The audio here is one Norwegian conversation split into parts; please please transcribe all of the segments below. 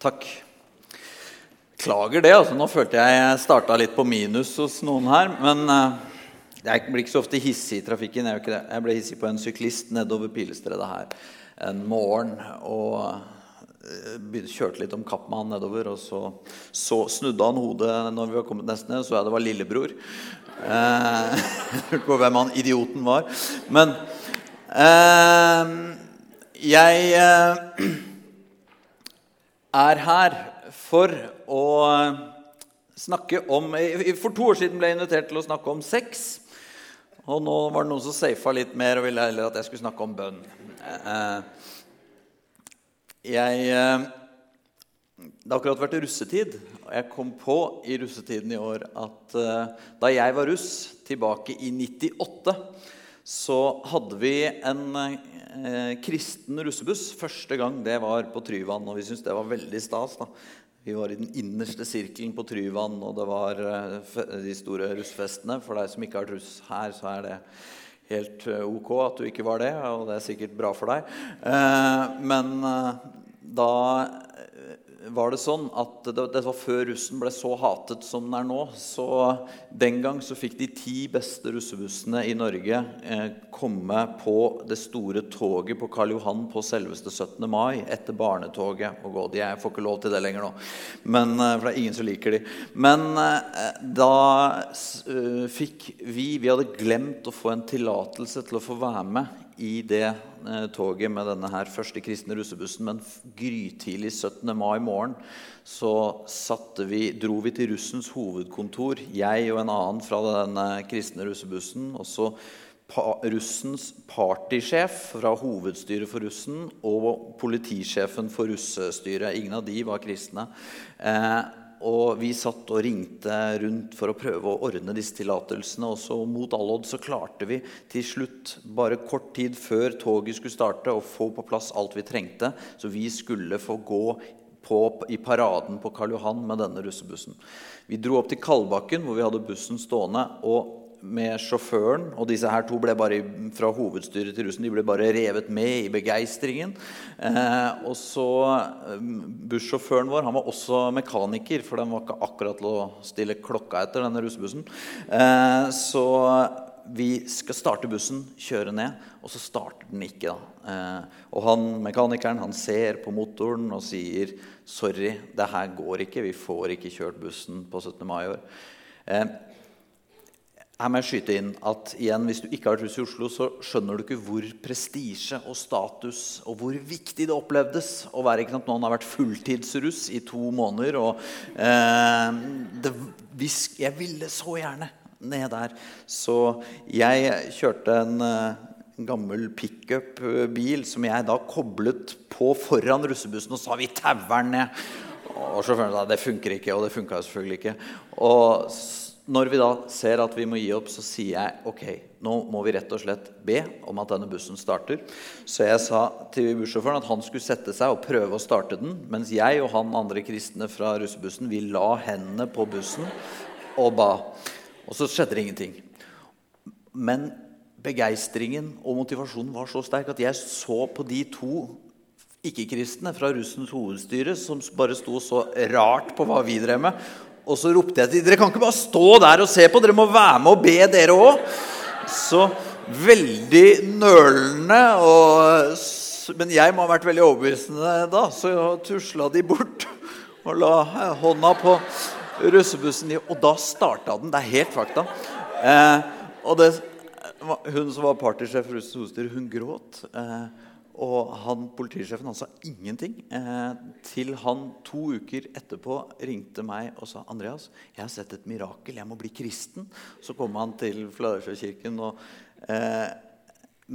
Takk. Klager det. altså Nå følte jeg jeg starta litt på minus hos noen her. Men uh, jeg blir ikke så ofte hissig i trafikken. Jeg, ikke det. jeg ble hissig på en syklist nedover Pilestredet her en morgen. Og uh, kjørte litt om kapp med han nedover. Og så, så, snudde han hodet når vi var kommet nesten ned, så jeg det var lillebror. Lurte på hvem han idioten var. Men jeg er her for å snakke om For to år siden ble jeg invitert til å snakke om sex. Og nå var det noen som safa litt mer og ville heller at jeg skulle snakke om bønn. Eh, jeg eh, Det har akkurat vært russetid, og jeg kom på i russetiden i år at eh, da jeg var russ, tilbake i 98, så hadde vi en eh, kristen russebuss første gang det var på Tryvann. Og vi syntes det var veldig stas. da. Vi var i den innerste sirkelen på Tryvann, og det var eh, de store russfestene. For deg som ikke har vært russ her, så er det helt eh, ok at du ikke var det. Og det er sikkert bra for deg. Eh, men eh, da var det sånn at det, var før russen ble så hatet som den er nå. Så Den gang så fikk de ti beste russebussene i Norge eh, komme på det store toget på Karl Johan på selveste 17. mai etter barnetoget. og gå. Jeg får ikke lov til det lenger nå, Men, eh, for det er ingen som liker de. Men eh, da fikk vi Vi hadde glemt å få en tillatelse til å få være med i det eh, toget med denne her første kristne russebussen. Men grytidlig 17. mai morgen så vi, dro vi til russens hovedkontor, jeg og en annen fra denne kristne russebussen. og så pa, russens partysjef fra hovedstyret for russen og politisjefen for russestyret. Ingen av de var kristne. Eh, og vi satt og ringte rundt for å prøve å ordne disse tillatelsene. Og så mot all odds så klarte vi til slutt, bare kort tid før toget skulle starte, å få på plass alt vi trengte. Så vi skulle få gå på, i paraden på Karl Johan med denne russebussen. Vi dro opp til Kalbakken, hvor vi hadde bussen stående. og med sjåføren. Og disse her to ble bare fra hovedstyret til russen de ble bare revet med i begeistringen. Eh, og så eh, Bussjåføren vår han var også mekaniker, for den var ikke akkurat til å stille klokka etter. denne russebussen. Eh, så vi skal starte bussen, kjøre ned, og så starter den ikke. Eh, og han, mekanikeren han ser på motoren og sier 'Sorry, det her går ikke. Vi får ikke kjørt bussen på 17. mai i år'. Eh, her må jeg skyte inn at igjen, Hvis du ikke har vært russ i Oslo, så skjønner du ikke hvor prestisje og status og hvor viktig det opplevdes å være ikke sant? Noen har vært fulltidsruss i to måneder. og eh, det, Jeg ville så gjerne ned der. Så jeg kjørte en, eh, en gammel pickup-bil som jeg da koblet på foran russebussen og sa 'vi tauer ned'. Og sjåføren sa det funker ikke, og det funka selvfølgelig ikke. Og når vi da ser at vi må gi opp, så sier jeg ok, nå må vi rett og slett be om at denne bussen starter. Så jeg sa til bussjåføren at han skulle sette seg og prøve å starte den. Mens jeg og han andre kristne fra russebussen vi la hendene på bussen og ba. Og så skjedde det ingenting. Men begeistringen og motivasjonen var så sterk at jeg så på de to ikke-kristne fra russens hovedstyre som bare sto så rart på hva vi drev med. Og så ropte jeg til dere kan ikke bare stå der og se på, dere må være med og be, dere òg. Så veldig nølende. Og, men jeg må ha vært veldig overbevisende da, så tusla de bort og la hånda på russebussen. Og da starta den. Det er helt fakta. Eh, og det, hun som var partysjef for Russens Hoster, hun gråt. Eh, og han, politisjefen han sa ingenting. Eh, til han to uker etterpå ringte meg og sa Andreas, jeg har sett et mirakel. Jeg må bli kristen. Så kom han til Fladersjøkirken. Eh,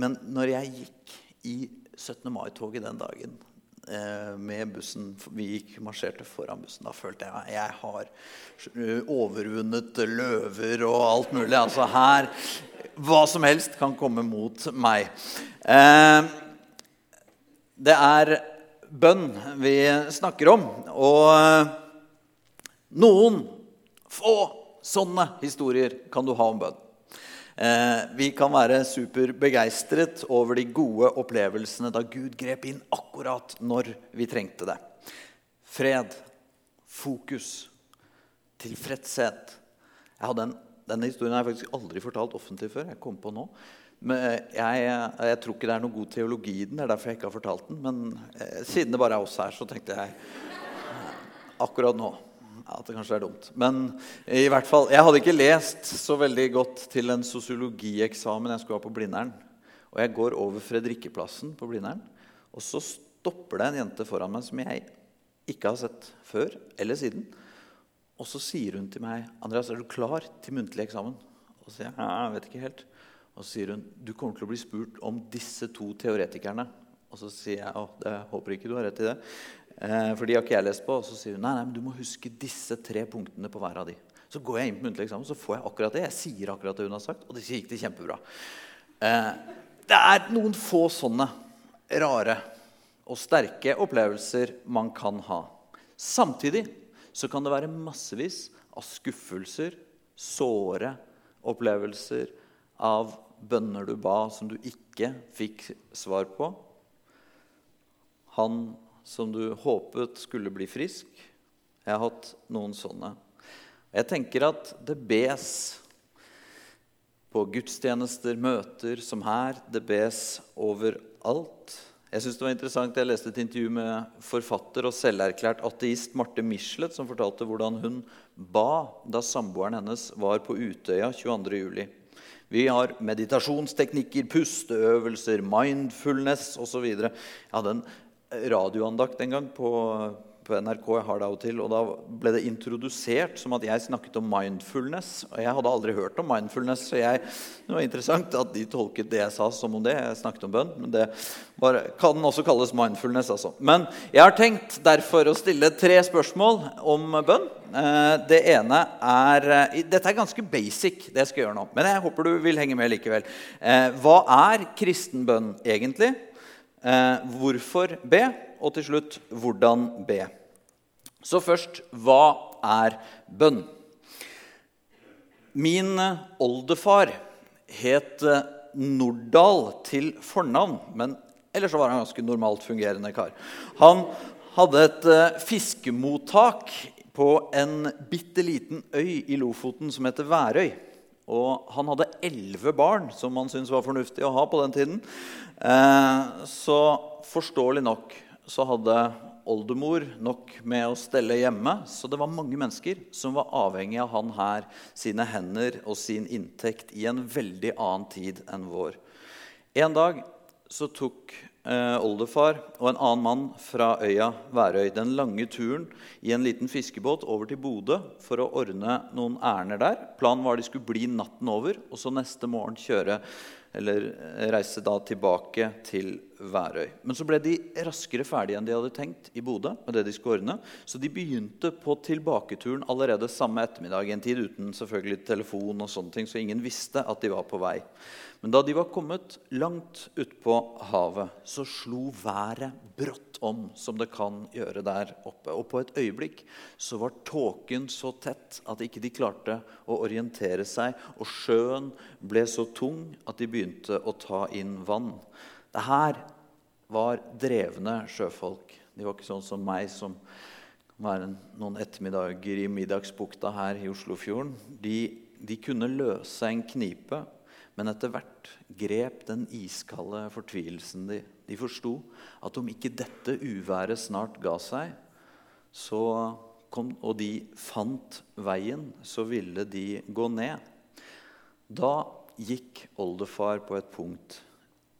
men når jeg gikk i 17. mai-toget den dagen eh, med bussen Vi gikk marsjerte foran bussen. Da følte jeg at jeg har overvunnet løver og alt mulig. Altså her Hva som helst kan komme mot meg. Eh, det er bønn vi snakker om. Og eh, noen få sånne historier kan du ha om bønn. Eh, vi kan være superbegeistret over de gode opplevelsene da Gud grep inn akkurat når vi trengte det. fred, fokus, tilfredshet. Jeg hadde en, denne historien har jeg faktisk aldri fortalt offentlig før. jeg kom på nå. Men jeg, jeg, tror ikke det er noe god teologi i den. det er derfor jeg ikke har fortalt den. Men eh, siden det bare er oss her, så tenkte jeg akkurat nå at det kanskje er dumt. Men i hvert fall, jeg hadde ikke lest så veldig godt til en sosiologieksamen jeg skulle ha på Blindern. Og jeg går over Fredrikkeplassen på Blindern, og så stopper det en jente foran meg som jeg ikke har sett før eller siden. Og så sier hun til meg 'Andreas, er du klar til muntlig eksamen?' Og så sier jeg jeg vet ikke helt. Og så sier hun 'Du kommer til å bli spurt om disse to teoretikerne'. Og så sier jeg 'Å, det håper ikke du har rett i det'. Eh, for de har ikke jeg lest på. Og så sier hun 'Nei, nei, men du må huske disse tre punktene på hver av de'. Så går jeg inn på muntlig eksamen, så får jeg akkurat det. Jeg sier akkurat det hun har sagt, og det gikk det kjempebra. Eh, det er noen få sånne rare og sterke opplevelser man kan ha. Samtidig så kan det være massevis av skuffelser, såre opplevelser av bønner du ba som du ikke fikk svar på. Han som du håpet skulle bli frisk. Jeg har hatt noen sånne. Jeg tenker at det bes på gudstjenester, møter som her. Det bes overalt. Jeg synes det var interessant, jeg leste et intervju med forfatter og selverklært ateist Marte Michelet, som fortalte hvordan hun ba da samboeren hennes var på Utøya 22.07. Vi har meditasjonsteknikker, pusteøvelser, mindfulness osv. Jeg hadde en radioandakt en gang på, på NRK. jeg har det av og til, og Da ble det introdusert som at jeg snakket om mindfulness. og Jeg hadde aldri hørt om mindfulness, så jeg, det var interessant at de tolket det jeg sa, som om det. Jeg snakket om bønn, men det var, kan også kalles mindfulness. Altså. Men jeg har tenkt derfor å stille tre spørsmål om bønn. Eh, det ene er eh, Dette er ganske basic, det jeg skal gjøre nå. Men jeg håper du vil henge med likevel. Eh, hva er kristen bønn egentlig? Hvorfor be? Og til slutt hvordan be. Så først hva er bønn? Min oldefar het eh, Nordahl til fornavn, men ellers var han ganske normalt fungerende kar. Han hadde et uh, fiskemottak på en bitte liten øy i Lofoten som heter Værøy. Og han hadde elleve barn, som han syntes var fornuftig å ha på den tiden. Eh, så forståelig nok så hadde oldemor nok med å stelle hjemme. Så det var mange mennesker som var avhengig av han her, sine hender og sin inntekt i en veldig annen tid enn vår. En dag så tok eh, oldefar og en annen mann fra øya Værøy den lange turen i en liten fiskebåt over til Bodø for å ordne noen ærender der. Planen var de skulle bli natten over og så neste morgen kjøre eller reise da tilbake til Værøy. Men så ble de raskere ferdige enn de hadde tenkt i Bodø. med det de skulle ordne. Så de begynte på tilbaketuren allerede samme ettermiddag. En tid uten selvfølgelig telefon, og sånne ting, så ingen visste at de var på vei. Men da de var kommet langt utpå havet, så slo været brått om, som det kan gjøre der oppe. Og på et øyeblikk så var tåken så tett at ikke de klarte å orientere seg. Og sjøen ble så tung at de begynte å ta inn vann. Det her var drevne sjøfolk. De var ikke sånn som meg, som var noen ettermiddager i middagsbukta her i Oslofjorden. De, de kunne løse en knipe men etter hvert grep den iskalde fortvilelsen de. De forsto at om ikke dette uværet snart ga seg, kom, og de fant veien, så ville de gå ned. Da gikk oldefar på et punkt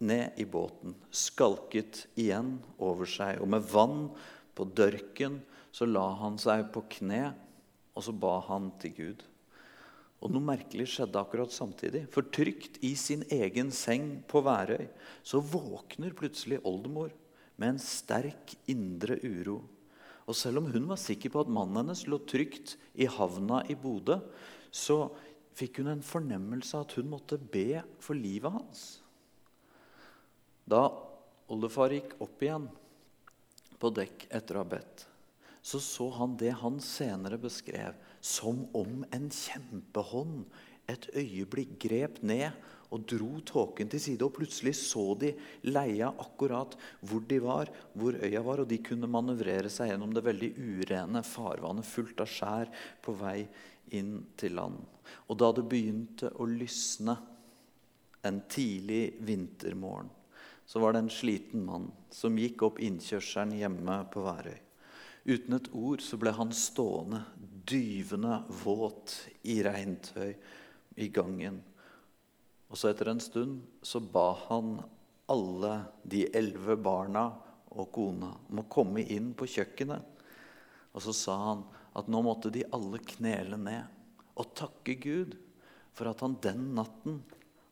ned i båten, skalket igjen over seg, og med vann på dørken så la han seg på kne, og så ba han til Gud. Og noe merkelig skjedde akkurat samtidig. For trygt i sin egen seng på Værøy så våkner plutselig oldemor med en sterk indre uro. Og selv om hun var sikker på at mannen hennes lå trygt i havna i Bodø, så fikk hun en fornemmelse av at hun måtte be for livet hans. Da oldefar gikk opp igjen på dekk etter å ha bedt, så så han det han senere beskrev som om en kjempehånd et øyeblikk grep ned og dro tåken til side. Og plutselig så de leia akkurat hvor de var, hvor øya var, og de kunne manøvrere seg gjennom det veldig urene farvannet fullt av skjær på vei inn til land. Og da det begynte å lysne en tidlig vintermorgen, så var det en sliten mann som gikk opp innkjørselen hjemme på Værøy. Uten et ord så ble han stående dyvende våt i regntøy i gangen og så etter en stund så ba han alle de elleve barna og kona om å komme inn på kjøkkenet. Og så sa han at nå måtte de alle knele ned og takke Gud for at han den natten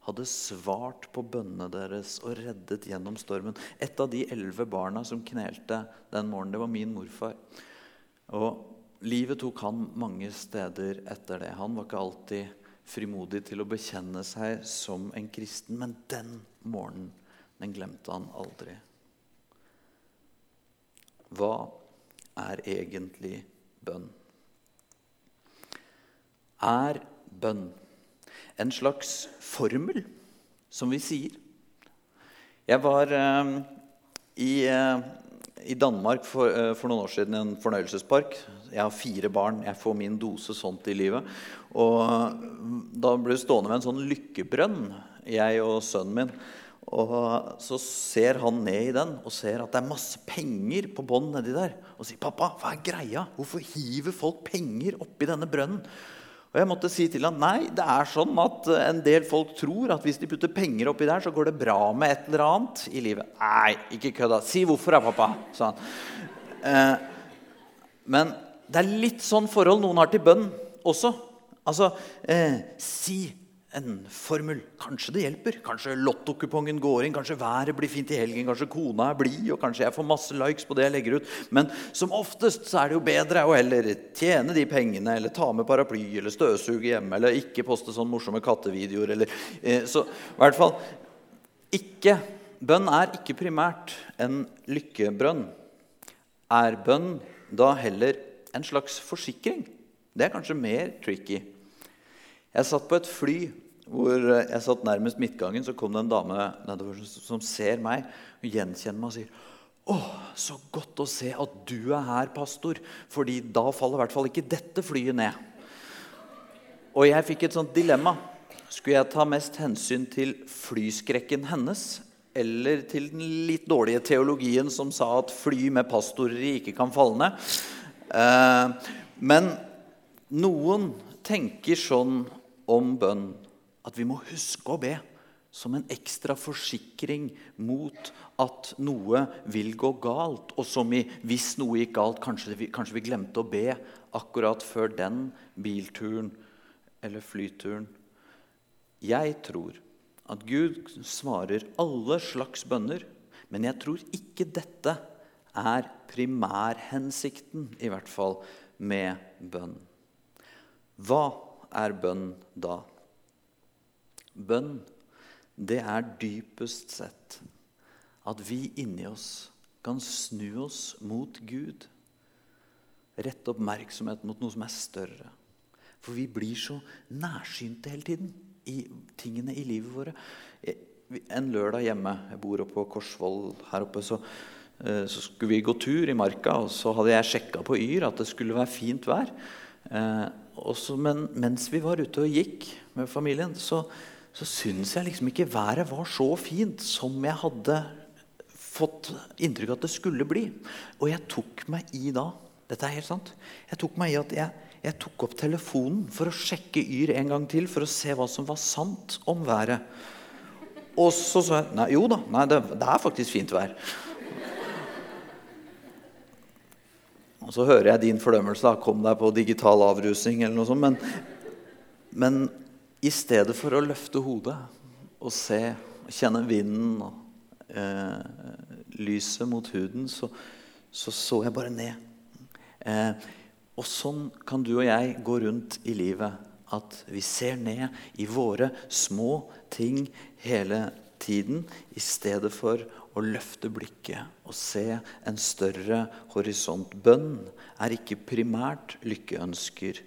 hadde svart på bønnene deres og reddet gjennom stormen. Et av de elleve barna som knelte den morgenen, det var min morfar. Og livet tok han mange steder etter det. Han var ikke alltid frimodig til å bekjenne seg som en kristen. Men den morgenen, den glemte han aldri. Hva er egentlig bønn? Er bønn en slags formel, som vi sier? Jeg var eh, i, eh, i, Danmark for, eh, for, noen år siden i en fornøyelsespark. Jeg har fire barn. Jeg får min dose sånt i livet. Og da ble vi stående ved en sånn lykkebrønn, jeg og sønnen min. Og så ser han ned i den og ser at det er masse penger på bånn nedi der. Og sier, 'Pappa, hva er greia? Hvorfor hiver folk penger oppi denne brønnen?' Og jeg måtte si til han, nei, det er sånn at en del folk tror at hvis de putter penger oppi der, så går det bra med et eller annet i livet. Nei, ikke kødda. Si hvorfor, da, pappa, sa han. Eh, men det er litt sånn forhold noen har til bønn også. Altså, eh, si en formel. Kanskje det hjelper. Kanskje lottokupongen går inn, kanskje været blir fint i helgen, kanskje kona er blid, og kanskje jeg får masse likes på det jeg legger ut. Men som oftest så er det jo bedre å heller tjene de pengene, eller ta med paraply, eller støvsuge hjemme, eller ikke poste sånne morsomme kattevideoer, eller eh, Så i hvert fall ikke Bønn er ikke primært en lykkebrønn. Er bønn da heller en slags forsikring? Det er kanskje mer tricky. Jeg satt på et fly hvor jeg satt nærmest midtgangen. Så kom det en dame nedover som ser meg og gjenkjenner meg og sier å, så godt å se at du er her, pastor, fordi da faller i hvert fall ikke dette flyet ned. Og jeg fikk et sånt dilemma. Skulle jeg ta mest hensyn til flyskrekken hennes eller til den litt dårlige teologien som sa at fly med pastorer ikke kan falle ned? Eh, men noen tenker sånn om bønn at vi må huske å be som en ekstra forsikring mot at noe vil gå galt. Og som i hvis noe gikk galt, kanskje vi, kanskje vi glemte å be akkurat før den bilturen eller flyturen. Jeg tror at Gud svarer alle slags bønner, men jeg tror ikke dette er primærhensikten, i hvert fall, med bønn. Hva er bønn da? Bønn, det er dypest sett at vi inni oss kan snu oss mot Gud. Rette oppmerksomhet mot noe som er større. For vi blir så nærsynte hele tiden i tingene i livet våre. En lørdag hjemme Jeg bor oppe på Korsvoll her oppe. Så, eh, så skulle vi gå tur i marka, og så hadde jeg sjekka på Yr at det skulle være fint vær. Eh, også, men mens vi var ute og gikk med familien, så, så syns jeg liksom ikke været var så fint som jeg hadde fått inntrykk av at det skulle bli. Og jeg tok meg i da Dette er helt sant. Jeg tok meg i at jeg, jeg tok opp telefonen for å sjekke Yr en gang til for å se hva som var sant om været. Og så sa jeg nei, jo da, nei, det, det er faktisk fint vær. Og så hører jeg din fordømmelse. da, Kom deg på digital avrusing eller noe sånt. Men, men i stedet for å løfte hodet og se, kjenne vinden og eh, lyset mot huden, så, så, så jeg bare ned. Eh, og sånn kan du og jeg gå rundt i livet. At vi ser ned i våre små ting hele tiden i stedet for å løfte blikket og se en større horisont. Bønn er ikke primært lykkeønsker,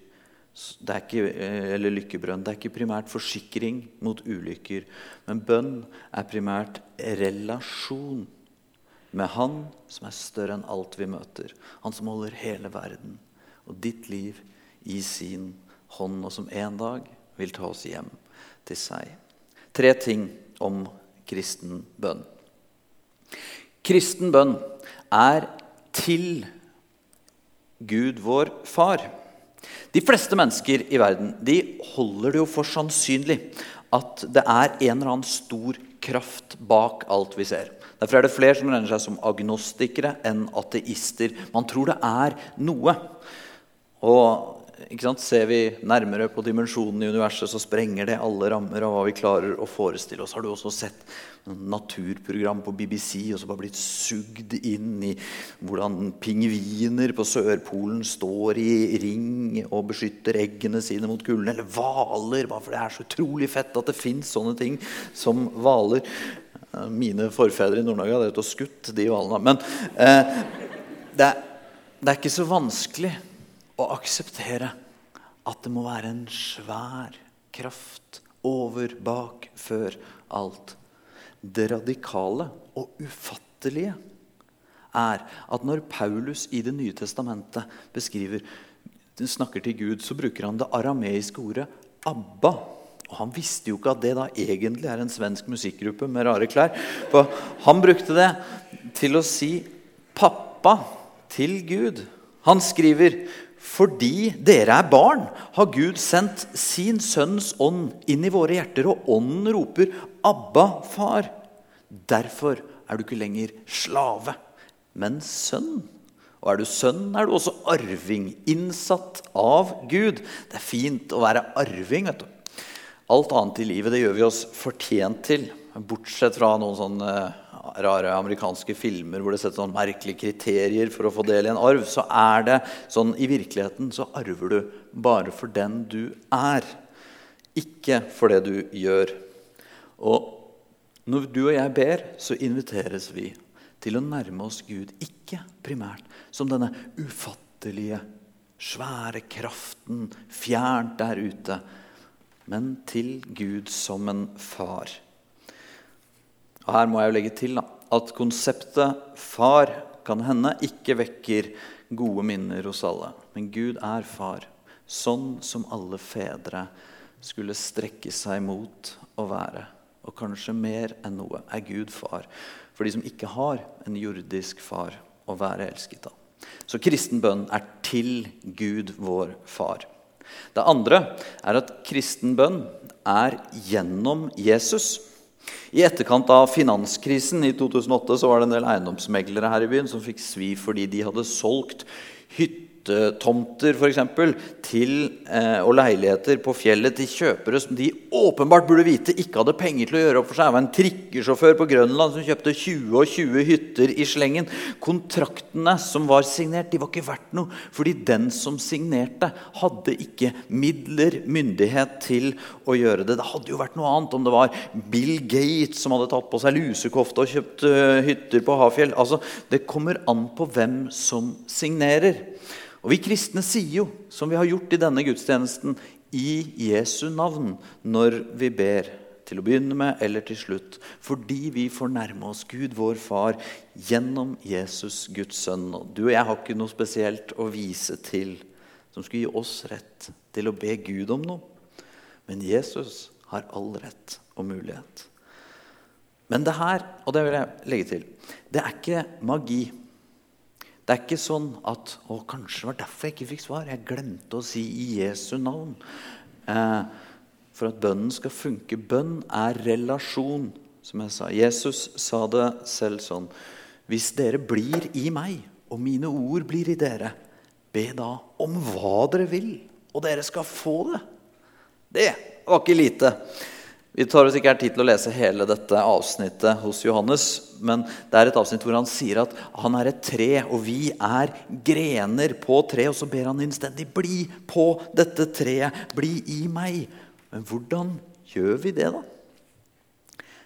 det er ikke, eh, eller lykkebrønn. Det er ikke primært forsikring mot ulykker. Men bønn er primært relasjon med Han som er større enn alt vi møter. Han som holder hele verden og ditt liv i sin hånd, og som en dag vil ta oss hjem til seg. Tre ting om kristen bønn. Kristen bønn er til Gud vår far. De fleste mennesker i verden de holder det jo for sannsynlig at det er en eller annen stor kraft bak alt vi ser. Derfor er det flere som regner seg som agnostikere enn ateister. Man tror det er noe. Og Ser vi nærmere på dimensjonen i universet, så sprenger det alle rammer av hva vi klarer å forestille oss. Har du også sett naturprogram på BBC og så bare blitt sugd inn i hvordan pingviner på Sørpolen står i ring og beskytter eggene sine mot kulden? Eller hvaler, for det er så utrolig fett at det fins sånne ting som hvaler. Mine forfedre i Nord-Norge hadde skutt de hvalene. Men eh, det, er, det er ikke så vanskelig å akseptere at det må være en svær kraft over, bak, før alt. Det radikale og ufattelige er at når Paulus i Det nye testamentet beskriver snakker til Gud, så bruker han det arameiske ordet 'Abba'. Og Han visste jo ikke at det da egentlig er en svensk musikkgruppe med rare klær. For han brukte det til å si 'pappa' til Gud. Han skriver fordi dere er barn, har Gud sendt sin sønns ånd inn i våre hjerter, og ånden roper 'Abba, far'. Derfor er du ikke lenger slave, men sønn. Og er du sønn, er du også arving, innsatt av Gud. Det er fint å være arving. vet du. Alt annet i livet det gjør vi oss fortjent til, bortsett fra noen sånne rare amerikanske filmer hvor det settes sånn merkelige kriterier for å få del i en arv, så er det sånn i virkeligheten så arver du bare for den du er. Ikke for det du gjør. Og når du og jeg ber, så inviteres vi til å nærme oss Gud. Ikke primært som denne ufattelige, svære kraften fjernt der ute, men til Gud som en far. Og Her må jeg jo legge til da, at konseptet far kan hende ikke vekker gode minner hos alle. Men Gud er far, sånn som alle fedre skulle strekke seg mot å være. Og kanskje mer enn noe er Gud far for de som ikke har en jordisk far å være elsket av. Så kristen bønn er til Gud, vår far. Det andre er at kristen bønn er gjennom Jesus. I etterkant av finanskrisen i 2008 så var det en del eiendomsmeglere her i byen som fikk svi fordi de hadde solgt hytter hyttetomter for eksempel, til, eh, og leiligheter på fjellet til kjøpere som de åpenbart burde vite ikke hadde penger til å gjøre opp for seg. Det var en trikkesjåfør på Grønland som kjøpte 20 og 20 hytter i slengen. Kontraktene som var signert, de var ikke verdt noe, fordi den som signerte, hadde ikke midler, myndighet til å gjøre det. Det hadde jo vært noe annet om det var Bill Gates som hadde tatt på seg lusekofte og kjøpt uh, hytter på Hafjell. Altså, det kommer an på hvem som signerer. Og Vi kristne sier jo, som vi har gjort i denne gudstjenesten, i Jesu navn når vi ber. Til å begynne med eller til slutt. Fordi vi får nærme oss Gud, vår Far, gjennom Jesus, Guds sønn. Og du og jeg har ikke noe spesielt å vise til som skulle gi oss rett til å be Gud om noe. Men Jesus har all rett og mulighet. Men det her, og det vil jeg legge til, det er ikke magi. Det er ikke sånn at å, kanskje det var derfor jeg ikke fikk svar. Jeg glemte å si i Jesu navn. Eh, for at bønnen skal funke. Bønn er relasjon, som jeg sa. Jesus sa det selv sånn. Hvis dere blir i meg, og mine ord blir i dere, be da om hva dere vil, og dere skal få det. Det var ikke lite. Vi tar oss ikke her tid til å lese hele dette avsnittet hos Johannes. Men det er et avsnitt hvor han sier at han er et tre, og vi er grener på treet. Og så ber han innstendig bli på dette treet. Bli i meg. Men hvordan gjør vi det, da?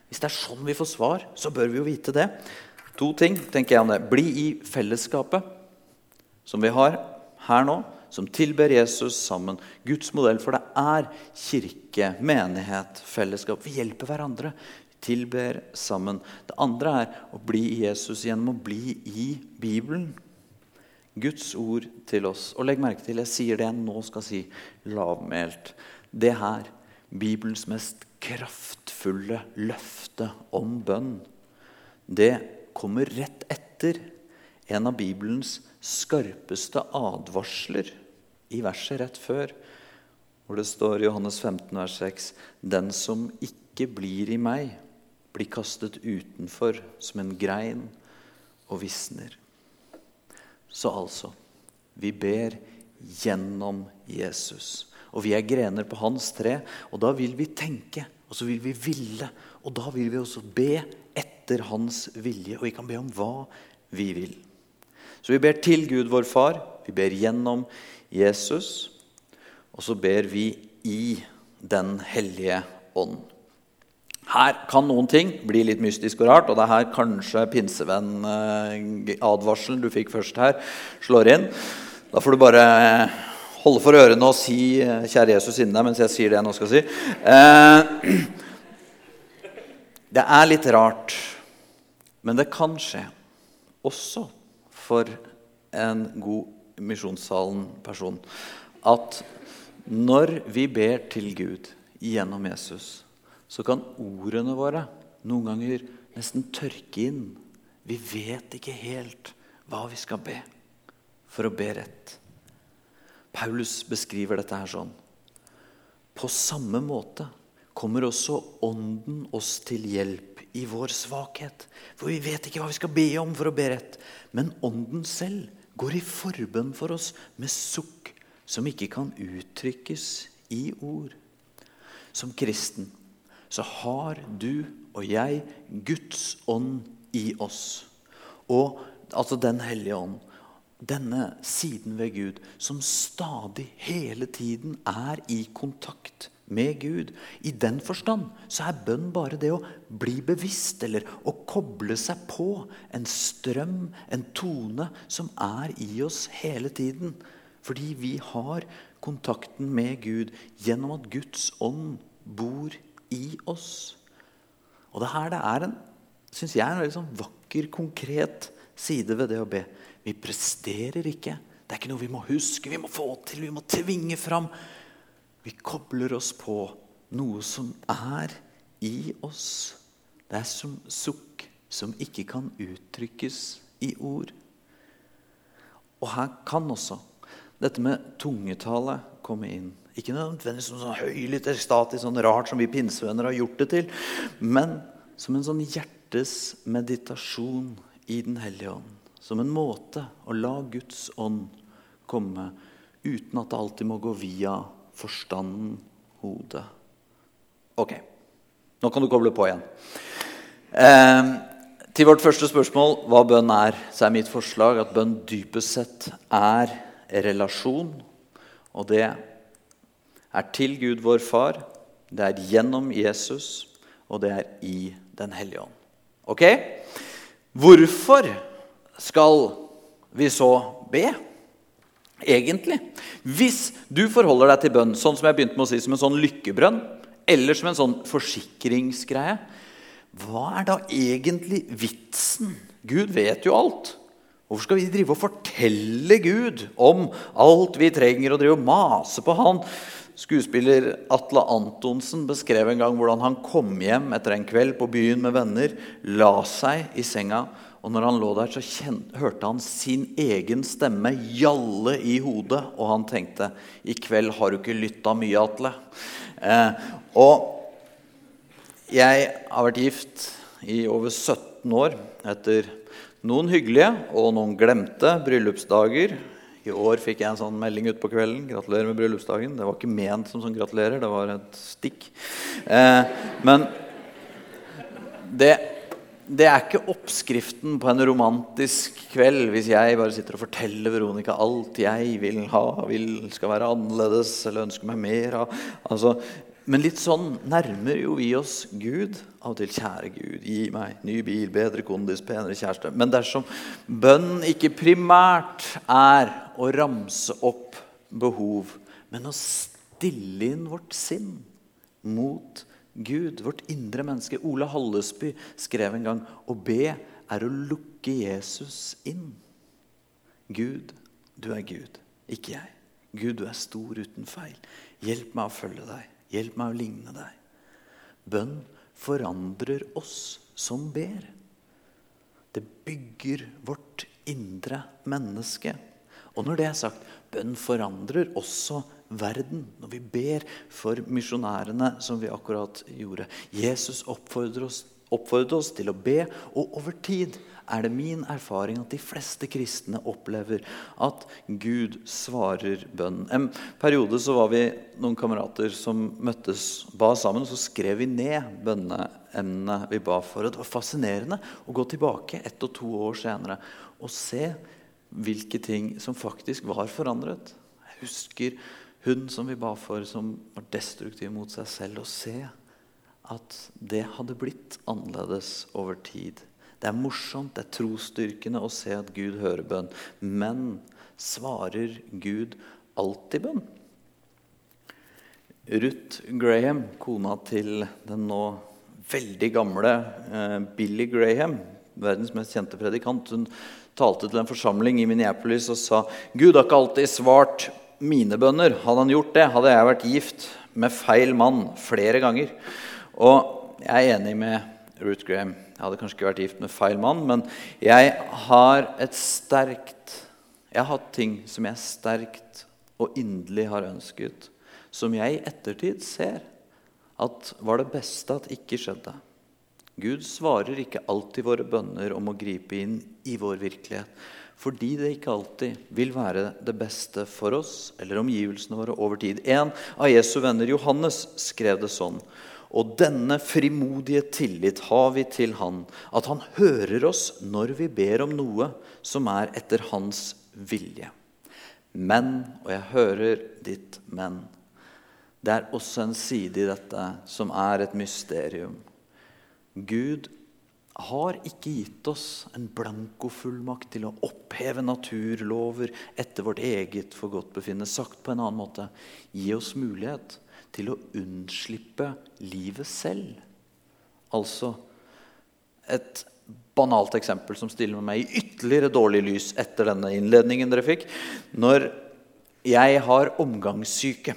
Hvis det er sånn vi får svar, så bør vi jo vite det. To ting tenker jeg om det. Bli i fellesskapet som vi har her nå, som tilber Jesus sammen. Guds modell, for det er kirke, menighet, fellesskap. Vi hjelper hverandre. Vi tilber sammen. Det andre er å bli i Jesus gjennom å bli i Bibelen. Guds ord til oss. Og legg merke til, jeg sier det jeg nå skal si lavmælt. Det her, Bibelens mest kraftfulle løfte om bønn, det kommer rett etter en av Bibelens skarpeste advarsler i verset rett før, hvor det står i Johannes 15, vers 6.: Den som ikke blir i meg, blir kastet utenfor som en grein og visner. Så altså vi ber gjennom Jesus. Og vi er grener på hans tre, og da vil vi tenke, og så vil vi ville. Og da vil vi også be etter hans vilje, og vi kan be om hva vi vil. Så vi ber til Gud vår Far, vi ber gjennom Jesus, og så ber vi i Den hellige ånd. Her kan noen ting bli litt mystisk og rart, og det er her kanskje pinsevenn-advarselen du fikk først her, slår inn. Da får du bare holde for ørene og si 'Kjære Jesus' inni deg mens jeg sier det jeg nå skal si. Eh, det er litt rart, men det kan skje også for en god Misjonssalen-person at når vi ber til Gud gjennom Jesus så kan ordene våre noen ganger nesten tørke inn. Vi vet ikke helt hva vi skal be for å be rett. Paulus beskriver dette her sånn. På samme måte kommer også Ånden oss til hjelp i vår svakhet. For vi vet ikke hva vi skal be om for å be rett. Men Ånden selv går i forbønn for oss med sukk som ikke kan uttrykkes i ord. Som kristen så har du og jeg Guds ånd i oss. Og altså Den hellige ånd. Denne siden ved Gud som stadig, hele tiden er i kontakt med Gud. I den forstand så er bønn bare det å bli bevisst eller å koble seg på en strøm, en tone, som er i oss hele tiden. Fordi vi har kontakten med Gud gjennom at Guds ånd bor i oss. Og det her det er en synes jeg, en veldig sånn vakker, konkret side ved det å be. Vi presterer ikke. Det er ikke noe vi må huske, vi må få til, vi må tvinge fram. Vi kobler oss på noe som er i oss. Det er som sukk som ikke kan uttrykkes i ord. Og her kan også dette med tungetale komme inn. Ikke nødvendigvis som sånn høylytt ekstatisk, sånn rart som vi pinsevenner har gjort det til, men som en sånn hjertes meditasjon i Den hellige ånd. Som en måte å la Guds ånd komme uten at det alltid må gå via forstanden, hodet. Ok, nå kan du koble på igjen. Eh, til vårt første spørsmål hva bønn er, så er mitt forslag at bønn dypest sett er relasjon. Og det er til Gud vår Far, det er gjennom Jesus, og det er i Den hellige ånd. Ok? Hvorfor skal vi så be? Egentlig. Hvis du forholder deg til bønn sånn som jeg begynte med å si, som en sånn lykkebrønn, eller som en sånn forsikringsgreie, hva er da egentlig vitsen? Gud vet jo alt. Hvorfor skal vi drive og fortelle Gud om alt vi trenger, og drive og mase på Han? Skuespiller Atle Antonsen beskrev en gang hvordan han kom hjem etter en kveld på byen med venner, la seg i senga, og når han lå der, så hørte han sin egen stemme gjalle i hodet, og han tenkte i kveld har du ikke lytta mye, Atle. Eh, og jeg har vært gift i over 17 år etter noen hyggelige og noen glemte bryllupsdager i år fikk jeg en sånn melding utpå kvelden. 'Gratulerer med bryllupsdagen.' Det var ikke ment som sånn gratulerer, det var et stikk. Eh, men det, det, er ikke oppskriften på en romantisk kveld hvis jeg bare sitter og forteller Veronica alt jeg vil ha, vil skal være annerledes eller ønsker meg mer av. Altså, men litt sånn nærmer jo vi oss Gud. Av og til 'Kjære Gud, gi meg ny bil, bedre kondis, penere kjæreste'. Men dersom bønn ikke primært er å ramse opp behov, men å stille inn vårt sinn mot Gud, vårt indre menneske. Ola Hallesby skrev en gang å be er å lukke Jesus inn. Gud, du er Gud, ikke jeg. Gud, du er stor uten feil. Hjelp meg å følge deg. Hjelp meg å ligne deg. Bønn forandrer oss som ber. Det bygger vårt indre menneske. Og når det er sagt, bønn forandrer også verden. Når vi ber for misjonærene, som vi akkurat gjorde. Jesus oppfordrer oss, oppfordrer oss til å be, og over tid er det min erfaring at de fleste kristne opplever at Gud svarer bønnen. En periode så var vi noen kamerater som møttes, ba sammen, og så skrev vi ned bønneemnene vi ba for. Og det var fascinerende å gå tilbake ett og to år senere og se hvilke ting som faktisk var forandret. Jeg husker hun som vi ba for, som var destruktiv mot seg selv, Å se at det hadde blitt annerledes over tid. Det er morsomt, det er trosstyrkende å se at Gud hører bønn. Men svarer Gud alltid bønn? Ruth Graham, kona til den nå veldig gamle eh, Billy Graham, verdens mest kjente predikant, hun talte til en forsamling i Minneapolis og sa Gud har ikke alltid svart mine bønner. Hadde han gjort det, hadde jeg vært gift med feil mann flere ganger. Og jeg er enig med Ruth Graham. Jeg hadde kanskje ikke vært gift med feil mann, men jeg har et sterkt Jeg har hatt ting som jeg sterkt og inderlig har ønsket, som jeg i ettertid ser at var det beste at ikke skjedde. Gud svarer ikke alltid våre bønner om å gripe inn i vår virkelighet. Fordi det ikke alltid vil være det beste for oss eller omgivelsene våre over tid. En av Jesu venner, Johannes, skrev det sånn. Og denne frimodige tillit har vi til Han, at Han hører oss når vi ber om noe som er etter Hans vilje. Men, og jeg hører ditt men, det er også en side i dette som er et mysterium. Gud har ikke gitt oss en blankofullmakt til å oppheve naturlover etter vårt eget forgodtbefinnende. Sagt på en annen måte gi oss mulighet til å unnslippe livet selv. Altså et banalt eksempel som stiller meg i ytterligere dårlig lys etter denne innledningen dere fikk. Når jeg har omgangssyke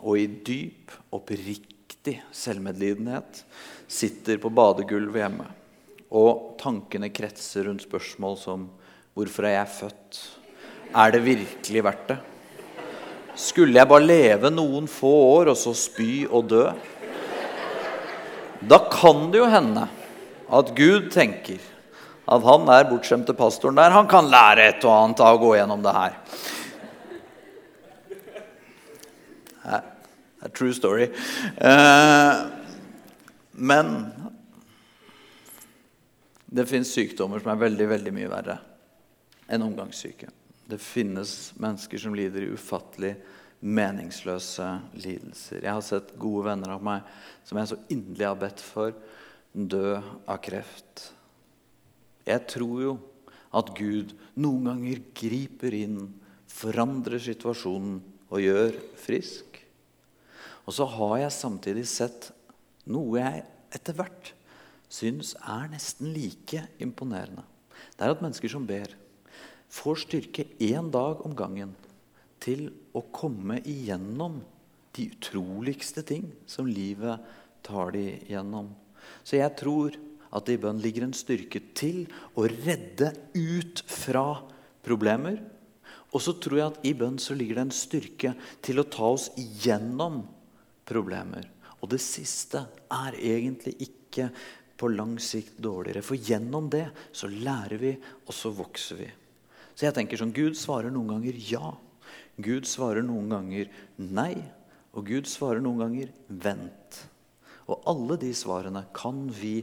og i dyp, oppriktig selvmedlidenhet sitter på badegulvet hjemme, og tankene kretser rundt spørsmål som Hvorfor er jeg født? Er det virkelig verdt det? Skulle jeg bare leve noen få år og så spy og dø? Da kan det jo hende at Gud tenker at han er bortskjemte pastoren der. Han kan lære et og annet av å gå gjennom det her. A true story. Eh, men det fins sykdommer som er veldig, veldig mye verre enn omgangssyke. Det finnes mennesker som lider i ufattelig meningsløse lidelser. Jeg har sett gode venner av meg som jeg så inderlig har bedt for, dø av kreft. Jeg tror jo at Gud noen ganger griper inn, forandrer situasjonen og gjør frisk. Og så har jeg samtidig sett noe jeg etter hvert syns er nesten like imponerende. Det er at mennesker som ber, får styrke én dag om gangen til å komme igjennom de utroligste ting som livet tar de gjennom. Så jeg tror at det i bønn ligger en styrke til å redde ut fra problemer. Og så tror jeg at i bønn så ligger det en styrke til å ta oss igjennom problemer. Og det siste er egentlig ikke på lang sikt dårligere. For gjennom det så lærer vi, og så vokser vi. Så jeg tenker sånn, Gud svarer noen ganger ja. Gud svarer noen ganger nei. Og Gud svarer noen ganger vent. Og alle de svarene kan vi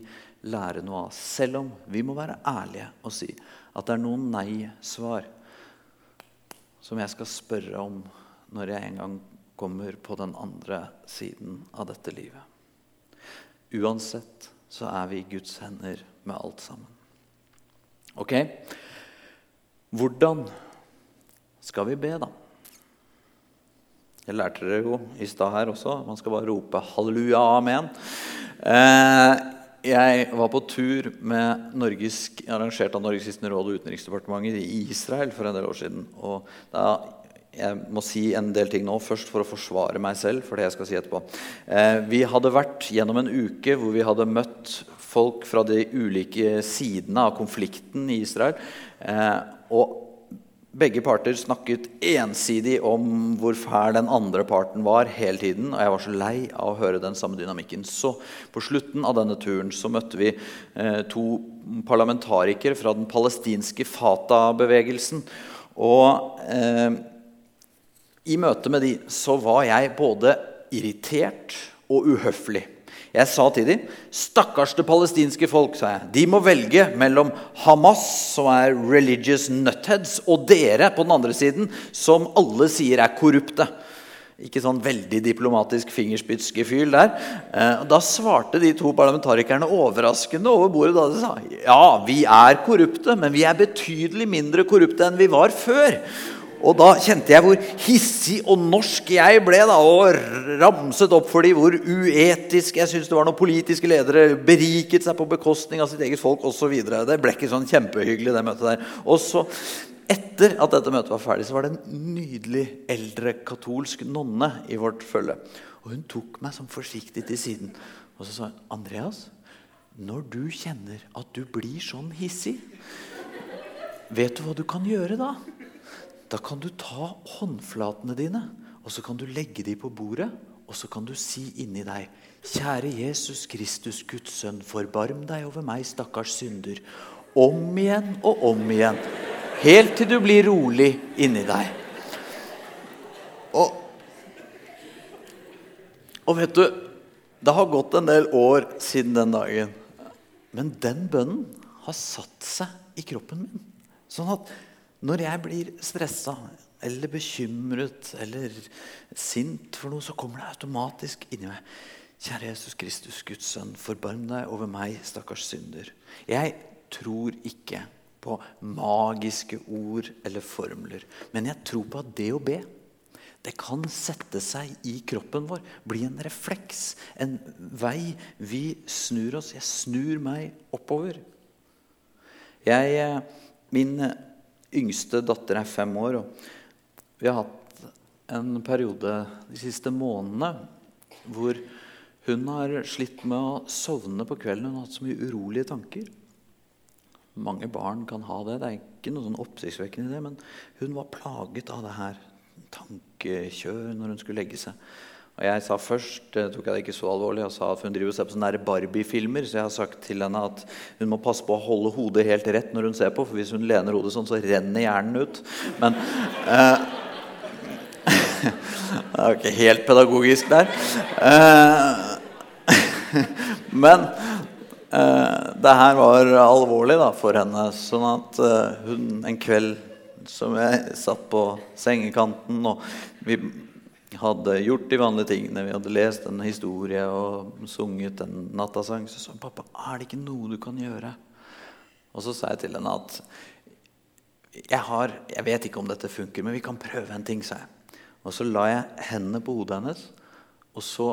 lære noe av. Selv om vi må være ærlige og si at det er noen nei-svar som jeg skal spørre om når jeg en gang kommer på den andre siden av dette livet. Uansett så er vi i Guds hender med alt sammen. Ok? Hvordan skal vi be, da? Jeg lærte dere jo i stad her også. Man skal bare rope 'halleluja, amen'. Eh, jeg var på tur med Norges, arrangert av Norges kristne råd og Utenriksdepartementet i Israel for en del år siden. Og da, jeg må si en del ting nå først for å forsvare meg selv. for det jeg skal si etterpå. Eh, vi hadde vært gjennom en uke hvor vi hadde møtt folk fra de ulike sidene av konflikten i Israel. Eh, og begge parter snakket ensidig om hvor fæl den andre parten var hele tiden. Og jeg var så lei av å høre den samme dynamikken. Så på slutten av denne turen så møtte vi eh, to parlamentarikere fra den palestinske Fatah-bevegelsen. Og i møte med de så var jeg både irritert og uhøflig. Jeg sa til dem stakkars det palestinske folk, sa jeg. De må velge mellom Hamas, som er religious nutheads, og dere på den andre siden, som alle sier er korrupte. Ikke sånn veldig diplomatisk fingerspitzgefühl der. Eh, da svarte de to parlamentarikerne overraskende over bordet da de sa ja, vi er korrupte, men vi er betydelig mindre korrupte enn vi var før. Og da kjente jeg hvor hissig og norsk jeg ble, da, og ramset opp for dem hvor uetisk jeg syntes det var når politiske ledere beriket seg på bekostning av sitt eget folk osv. Det ble ikke sånn kjempehyggelig, det møtet der. Og så, etter at dette møtet var ferdig, så var det en nydelig eldre katolsk nonne i vårt følge. Og hun tok meg sånn forsiktig til siden og så sa hun, 'Andreas, når du kjenner at du blir sånn hissig, vet du hva du kan gjøre da?' Da kan du ta håndflatene dine og så kan du legge dem på bordet, og så kan du si inni deg Kjære Jesus Kristus, Guds sønn, forbarm deg over meg, stakkars synder. Om igjen og om igjen. Helt til du blir rolig inni deg. Og, og vet du, det har gått en del år siden den dagen. Men den bønnen har satt seg i kroppen min. Sånn at når jeg blir stressa eller bekymret eller sint for noe, så kommer det automatisk inni meg. Kjære Jesus Kristus, Guds sønn, forbarm deg over meg, stakkars synder. Jeg tror ikke på magiske ord eller formler, men jeg tror på at det å be det kan sette seg i kroppen vår, bli en refleks, en vei vi snur oss. Jeg snur meg oppover. Jeg, eh, min yngste datter er fem år. og Vi har hatt en periode de siste månedene hvor hun har slitt med å sovne på kvelden. Hun har hatt så mye urolige tanker. Mange barn kan ha det. Det er ikke noe sånn oppsiktsvekkende i det. Men hun var plaget av det her tankekjør når hun skulle legge seg. Og jeg sa først det tok jeg det ikke så alvorlig, og sa at hun driver og ser på sånne Barbie-filmer. Så jeg har sagt til henne at hun må passe på å holde hodet helt rett når hun ser på. For hvis hun lener hodet sånn, så renner hjernen ut. Men eh, Det er jo ikke helt pedagogisk der. Eh, men eh, det her var alvorlig da, for henne. Sånn at eh, hun en kveld som jeg satt på sengekanten, og vi hadde gjort de vanlige tingene. Vi hadde lest en historie og sunget en nattasang. Så sa pappa, er det ikke noe du kan gjøre? Og så sa jeg til henne at jeg, har, jeg vet ikke om dette funker, men vi kan prøve en ting. sa jeg. Og så la jeg hendene på hodet hennes, og så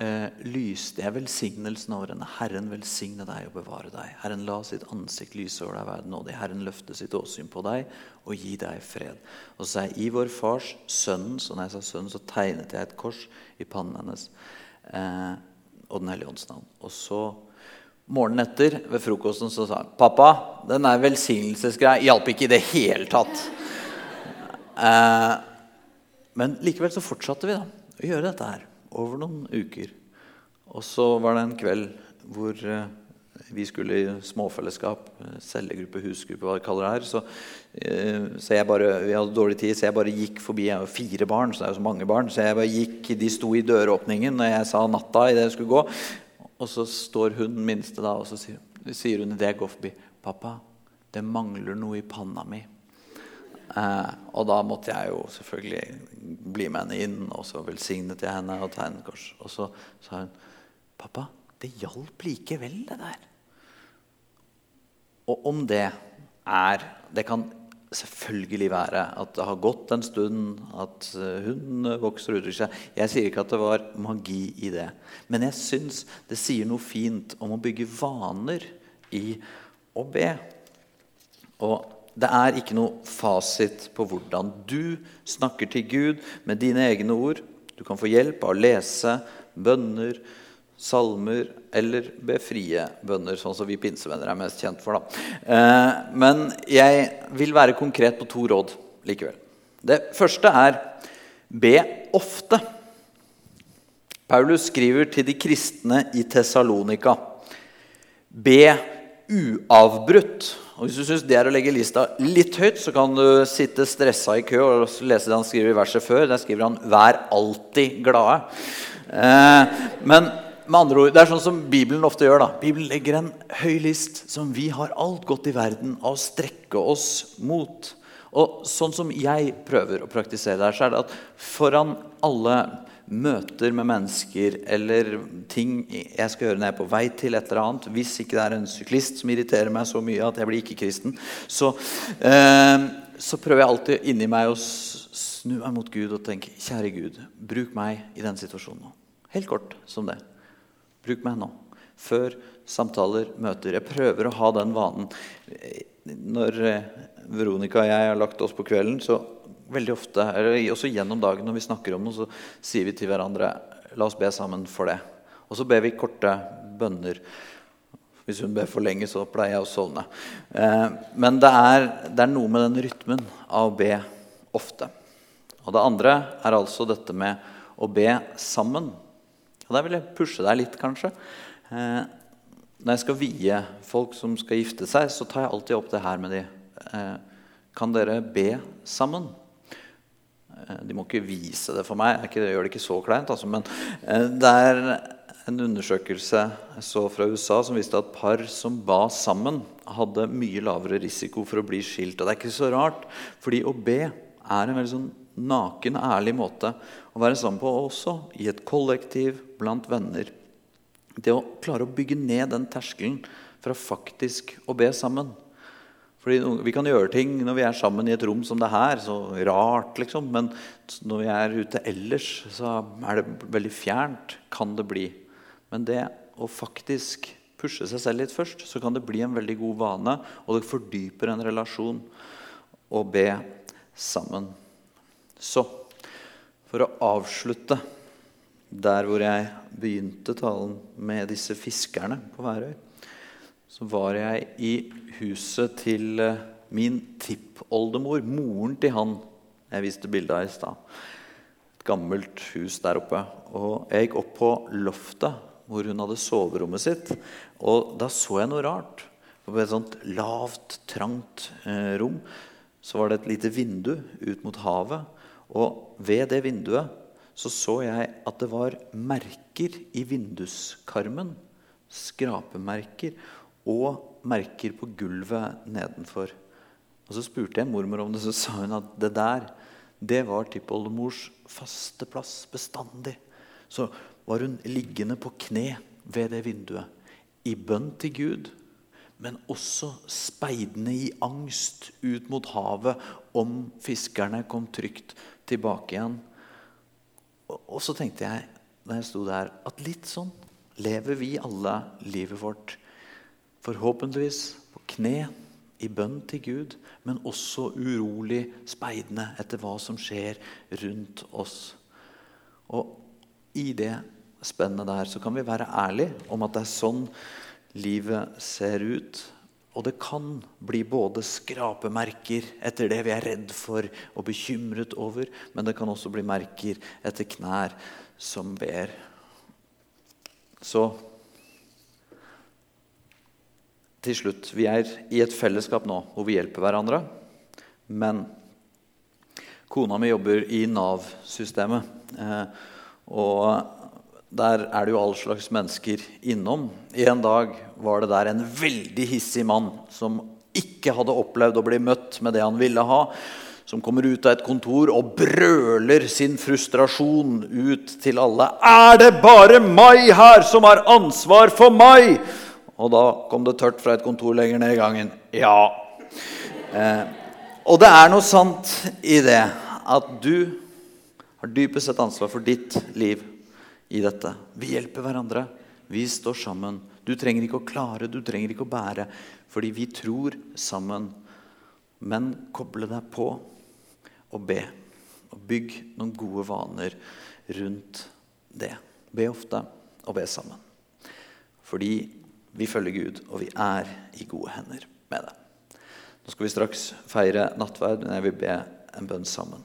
eh, lyste jeg velsignelsen over henne. Herren velsigne deg og bevare deg. Herren la sitt ansikt lyse over deg verden nådig. Herren løfte sitt åsyn på deg og gi deg fred. Og så sa jeg i vår fars, sønnen, og når jeg sa sønnen, så tegnet jeg et kors i pannen hennes. Eh, og Den hellige ånds navn. Og så Morgenen etter ved frokosten så sa han, 'Pappa, den der velsignelsesgreia hjalp ikke i det hele tatt.' Eh, men likevel så fortsatte vi da å gjøre dette her over noen uker. Og så var det en kveld hvor eh, vi skulle i småfellesskap, eh, cellegruppe, husgruppe, hva de kaller det her. Så, eh, så jeg bare, vi hadde dårlig tid, så jeg bare gikk forbi. Jeg har fire barn, så det er jo så mange barn. Så jeg bare gikk, De sto i døråpningen når jeg sa natta idet jeg skulle gå. Og så står hun minste da, og så sier, sier hun idet jeg går forbi 'Pappa, det mangler noe i panna mi'. Eh, og da måtte jeg jo selvfølgelig bli med henne inn, og så velsignet jeg henne og tegnet kors. Og så sa hun, 'Pappa, det hjalp likevel, det der.' Og om det er Det kan selvfølgelig være at det har gått en stund, at hun vokser og utvikler seg. Jeg sier ikke at det var magi i det. Men jeg syns det sier noe fint om å bygge vaner i å be. Og det er ikke noe fasit på hvordan du snakker til Gud med dine egne ord. Du kan få hjelp av å lese bønner, salmer eller be frie bønner, sånn som vi pinsevenner er mest kjent for. Da. Eh, men jeg vil være konkret på to råd likevel. Det første er be ofte. Paulus skriver til de kristne i Tessalonika. Be uavbrutt. Og Hvis du syns det er å legge lista litt høyt, så kan du sitte stressa i kø og lese det han skriver i verset før. Der skriver han 'vær alltid glade'. Eh, men med andre ord, det er sånn som Bibelen ofte gjør. da. Bibelen legger en høy list som vi har alt godt i verden av å strekke oss mot. Og sånn som jeg prøver å praktisere det her, så er det at foran alle møter med mennesker eller ting jeg skal gjøre når jeg er på vei til et eller annet Hvis ikke det er en syklist som irriterer meg så mye at jeg blir ikke-kristen, så, eh, så, prøver jeg alltid inni meg å snu meg mot Gud og tenke Kjære Gud, bruk meg i den situasjonen nå. Helt kort som det. Bruk meg nå. Før samtaler, møter. Jeg prøver å ha den vanen. Når eh, Veronica og jeg har lagt oss på kvelden, så veldig ofte, eller også gjennom dagen når vi snakker om noe, så sier vi til hverandre La oss be sammen for det. Og så ber vi korte bønner. Hvis hun ber for lenge, så pleier jeg å sovne. Eh, men det er, det er, noe med den rytmen av å be ofte. Og det andre er altså dette med å be sammen. Og der vil jeg pushe deg litt, kanskje. Eh, når jeg skal vie folk som skal gifte seg, så tar jeg alltid opp det her med dem. Eh, kan dere be sammen? Eh, de må ikke vise det for meg. Jeg gjør det ikke så kleint. Altså, men eh, det er en undersøkelse jeg så fra USA som viste at par som ba sammen, hadde mye lavere risiko for å bli skilt. Og det er ikke så rart, fordi å be er en veldig sånn naken, ærlig måte å være sammen på også i et kollektiv, blant venner. Det å klare å bygge ned den terskelen fra faktisk å be sammen. Fordi Vi kan gjøre ting når vi er sammen i et rom som det her, så rart, liksom. Men når vi er ute ellers, så er det veldig fjernt, kan det bli. Men det å faktisk pushe seg selv litt først, så kan det bli en veldig god vane. Og det fordyper en relasjon å be sammen. Så for å avslutte der hvor jeg begynte talen med disse fiskerne på Værøy så var jeg i huset til eh, min tippoldemor, moren til han jeg viste bilde av i stad. Et gammelt hus der oppe. Og jeg gikk opp på loftet hvor hun hadde soverommet sitt. Og da så jeg noe rart. På et sånt lavt, trangt eh, rom så var det et lite vindu ut mot havet. Og ved det vinduet så så jeg at det var merker i vinduskarmen. Skrapemerker og merker på gulvet nedenfor. Og Så spurte jeg mormor om det, så sa hun at det der det var tippoldemors faste plass bestandig. Så var hun liggende på kne ved det vinduet i bønn til Gud, men også speidende i angst ut mot havet om fiskerne kom trygt tilbake igjen. Og så tenkte jeg da jeg sto der, at litt sånn lever vi alle livet vårt forhåpentligvis på kne i bønn til Gud, men også urolig speidende etter hva som skjer rundt oss. Og i det spennet der så kan vi være ærlige om at det er sånn livet ser ut. Og det kan bli både skrapemerker etter det vi er redd for og bekymret over, men det kan også bli merker etter knær som ber. Så til slutt Vi er i et fellesskap nå hvor vi hjelper hverandre. Men kona mi jobber i Nav-systemet. Eh, og der er det jo all slags mennesker innom. En dag var det der en veldig hissig mann som ikke hadde opplevd å bli møtt med det han ville ha. Som kommer ut av et kontor og brøler sin frustrasjon ut til alle. Er det bare meg her som har ansvar for meg? Og da kom det tørt fra et kontor lenger ned i gangen. Ja. Eh, Og det er noe sant i det at du har dypest sett ansvar for ditt liv i dette. Vi hjelper hverandre. Vi står sammen. Du trenger ikke å klare, du trenger ikke å bære, fordi vi tror sammen. Men koble deg på og be. Og bygg noen gode vaner rundt det. Be ofte og be sammen. Fordi vi følger Gud, og vi er i gode hender med det. Nå skal vi straks feire nattverd, men jeg vil be en bønn sammen.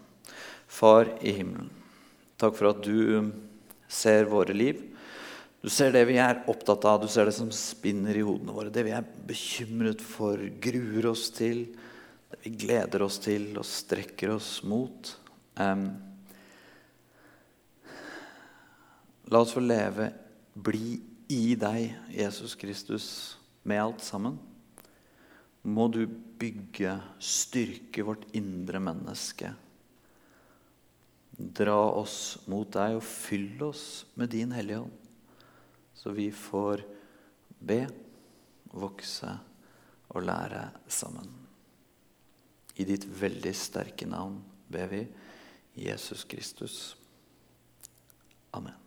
Far i himmelen, takk for at du ser våre liv. Du ser det vi er opptatt av, du ser det som spinner i hodene våre. Det vi er bekymret for, gruer oss til, det vi gleder oss til og strekker oss mot. Um, la oss få leve, bli i deg, Jesus Kristus, med alt sammen. Må du bygge, styrke vårt indre menneske. Dra oss mot deg og fyll oss med din Hellige Ånd, så vi får be, vokse og lære sammen. I ditt veldig sterke navn ber vi, Jesus Kristus. Amen.